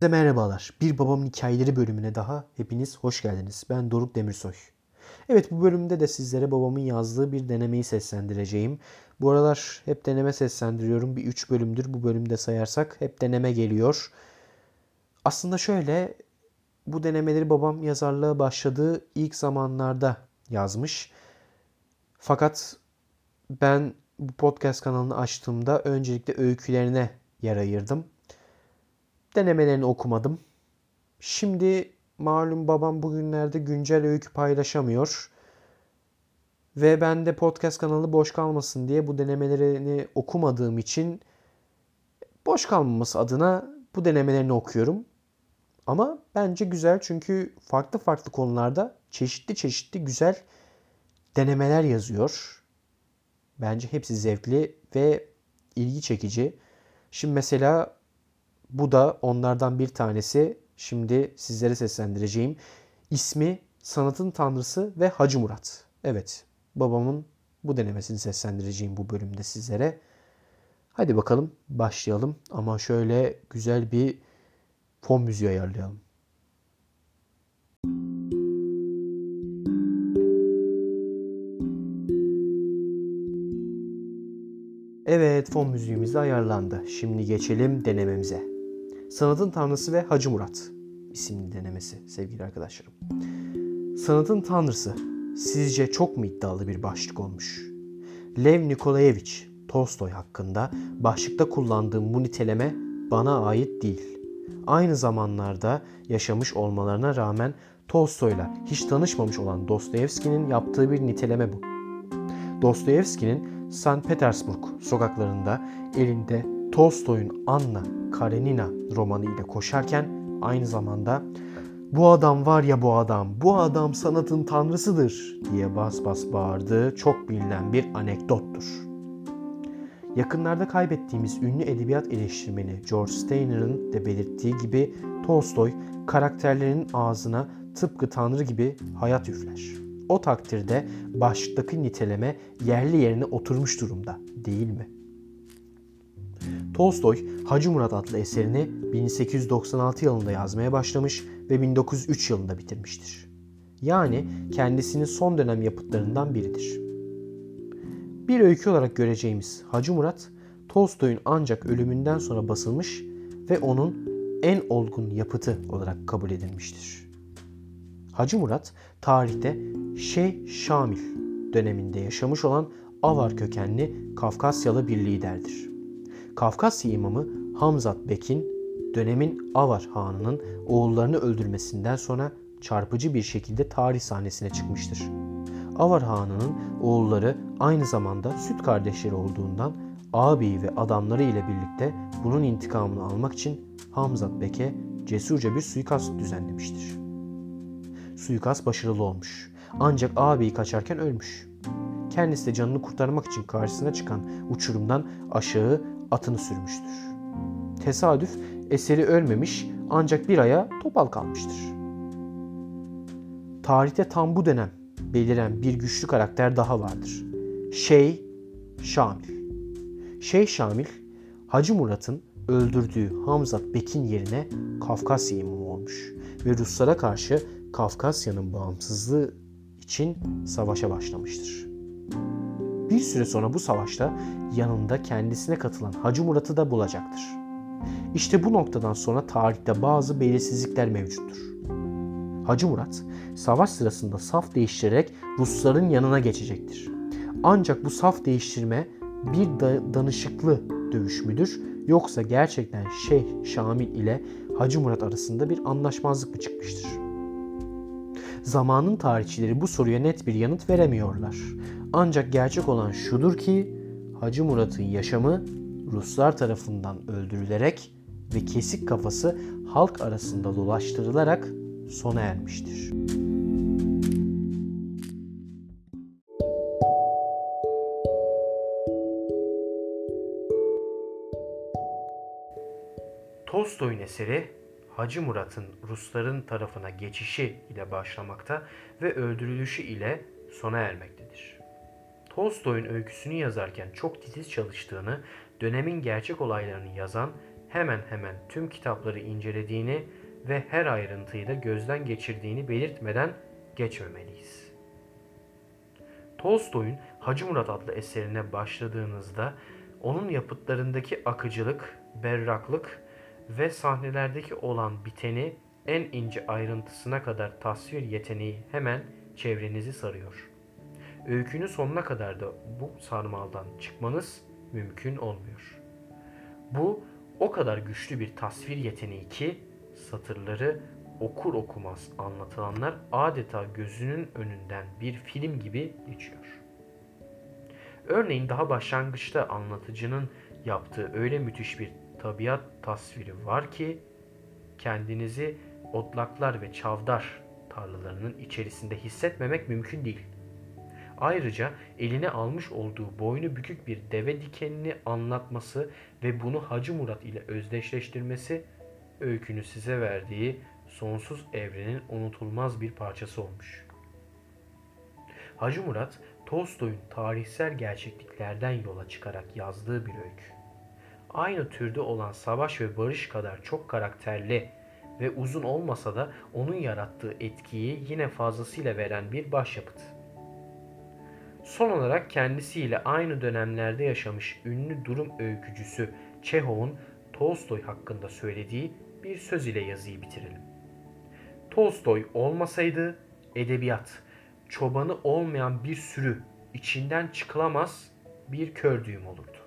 Size merhabalar. Bir Babamın Hikayeleri bölümüne daha hepiniz hoş geldiniz. Ben Doruk Demirsoy. Evet bu bölümde de sizlere babamın yazdığı bir denemeyi seslendireceğim. Bu aralar hep deneme seslendiriyorum. Bir 3 bölümdür bu bölümde sayarsak hep deneme geliyor. Aslında şöyle bu denemeleri babam yazarlığa başladığı ilk zamanlarda yazmış. Fakat ben bu podcast kanalını açtığımda öncelikle öykülerine yer ayırdım. Denemelerini okumadım. Şimdi malum babam bugünlerde güncel öykü paylaşamıyor. Ve ben de podcast kanalı boş kalmasın diye bu denemelerini okumadığım için boş kalmaması adına bu denemelerini okuyorum. Ama bence güzel çünkü farklı farklı konularda çeşitli çeşitli güzel denemeler yazıyor. Bence hepsi zevkli ve ilgi çekici. Şimdi mesela bu da onlardan bir tanesi. Şimdi sizlere seslendireceğim. İsmi Sanatın Tanrısı ve Hacı Murat. Evet, babamın bu denemesini seslendireceğim bu bölümde sizlere. Hadi bakalım başlayalım ama şöyle güzel bir fon müziği ayarlayalım. Evet fon müziğimiz de ayarlandı. Şimdi geçelim denememize. Sanatın Tanrısı ve Hacı Murat isimli denemesi sevgili arkadaşlarım. Sanatın Tanrısı sizce çok mu iddialı bir başlık olmuş? Lev Nikolayevich Tolstoy hakkında başlıkta kullandığım bu niteleme bana ait değil. Aynı zamanlarda yaşamış olmalarına rağmen Tolstoy'la hiç tanışmamış olan Dostoyevski'nin yaptığı bir niteleme bu. Dostoyevski'nin St. Petersburg sokaklarında elinde Tolstoy'un Anna Karenina romanı ile koşarken aynı zamanda bu adam var ya bu adam, bu adam sanatın tanrısıdır diye bas bas bağırdığı çok bilinen bir anekdottur. Yakınlarda kaybettiğimiz ünlü edebiyat eleştirmeni George Steiner'ın de belirttiği gibi Tolstoy karakterlerinin ağzına tıpkı tanrı gibi hayat üfler. O takdirde başlıktaki niteleme yerli yerine oturmuş durumda değil mi? Tolstoy, Hacı Murat adlı eserini 1896 yılında yazmaya başlamış ve 1903 yılında bitirmiştir. Yani kendisinin son dönem yapıtlarından biridir. Bir öykü olarak göreceğimiz Hacı Murat, Tolstoy'un ancak ölümünden sonra basılmış ve onun en olgun yapıtı olarak kabul edilmiştir. Hacı Murat, tarihte Şeyh Şamil döneminde yaşamış olan Avar kökenli Kafkasyalı bir liderdir. Kafkasya imamı Hamzat Bek'in dönemin Avar Hanı'nın oğullarını öldürmesinden sonra çarpıcı bir şekilde tarih sahnesine çıkmıştır. Avar Hanı'nın oğulları aynı zamanda süt kardeşleri olduğundan ağabeyi ve adamları ile birlikte bunun intikamını almak için Hamzat Bek'e cesurca bir suikast düzenlemiştir. Suikast başarılı olmuş. Ancak ağabeyi kaçarken ölmüş. Kendisi de canını kurtarmak için karşısına çıkan uçurumdan aşağı atını sürmüştür. Tesadüf eseri ölmemiş ancak bir aya topal kalmıştır. Tarihte tam bu dönem beliren bir güçlü karakter daha vardır. Şey Şamil. Şey Şamil, Hacı Murat'ın öldürdüğü Hamzat Bek'in yerine Kafkasya imamı olmuş ve Ruslara karşı Kafkasya'nın bağımsızlığı için savaşa başlamıştır. Bir süre sonra bu savaşta yanında kendisine katılan Hacı Murat'ı da bulacaktır. İşte bu noktadan sonra tarihte bazı belirsizlikler mevcuttur. Hacı Murat savaş sırasında saf değiştirerek Rusların yanına geçecektir. Ancak bu saf değiştirme bir da danışıklı dövüş müdür yoksa gerçekten Şeyh Şamil ile Hacı Murat arasında bir anlaşmazlık mı çıkmıştır? Zamanın tarihçileri bu soruya net bir yanıt veremiyorlar. Ancak gerçek olan şudur ki Hacı Murat'ın yaşamı Ruslar tarafından öldürülerek ve kesik kafası halk arasında dolaştırılarak sona ermiştir. Tolstoy'un eseri Hacı Murat'ın Rusların tarafına geçişi ile başlamakta ve öldürülüşü ile sona ermektedir. Tolstoy'un öyküsünü yazarken çok titiz çalıştığını, dönemin gerçek olaylarını yazan hemen hemen tüm kitapları incelediğini ve her ayrıntıyı da gözden geçirdiğini belirtmeden geçmemeliyiz. Tolstoy'un Hacı Murat adlı eserine başladığınızda onun yapıtlarındaki akıcılık, berraklık ve sahnelerdeki olan biteni en ince ayrıntısına kadar tasvir yeteneği hemen çevrenizi sarıyor. Öykünün sonuna kadar da bu sarmaldan çıkmanız mümkün olmuyor. Bu o kadar güçlü bir tasvir yeteneği ki satırları okur okumaz anlatılanlar adeta gözünün önünden bir film gibi geçiyor. Örneğin daha başlangıçta anlatıcının yaptığı öyle müthiş bir tabiat tasviri var ki kendinizi otlaklar ve çavdar tarlalarının içerisinde hissetmemek mümkün değil. Ayrıca eline almış olduğu boynu bükük bir deve dikenini anlatması ve bunu Hacı Murat ile özdeşleştirmesi öykünü size verdiği sonsuz evrenin unutulmaz bir parçası olmuş. Hacı Murat, Tolstoy'un tarihsel gerçekliklerden yola çıkarak yazdığı bir öykü. Aynı türde olan Savaş ve Barış kadar çok karakterli ve uzun olmasa da onun yarattığı etkiyi yine fazlasıyla veren bir başyapıt. Son olarak kendisiyle aynı dönemlerde yaşamış ünlü durum öykücüsü Çehov'un Tolstoy hakkında söylediği bir söz ile yazıyı bitirelim. Tolstoy olmasaydı edebiyat, çobanı olmayan bir sürü içinden çıkılamaz bir kör düğüm olurdu.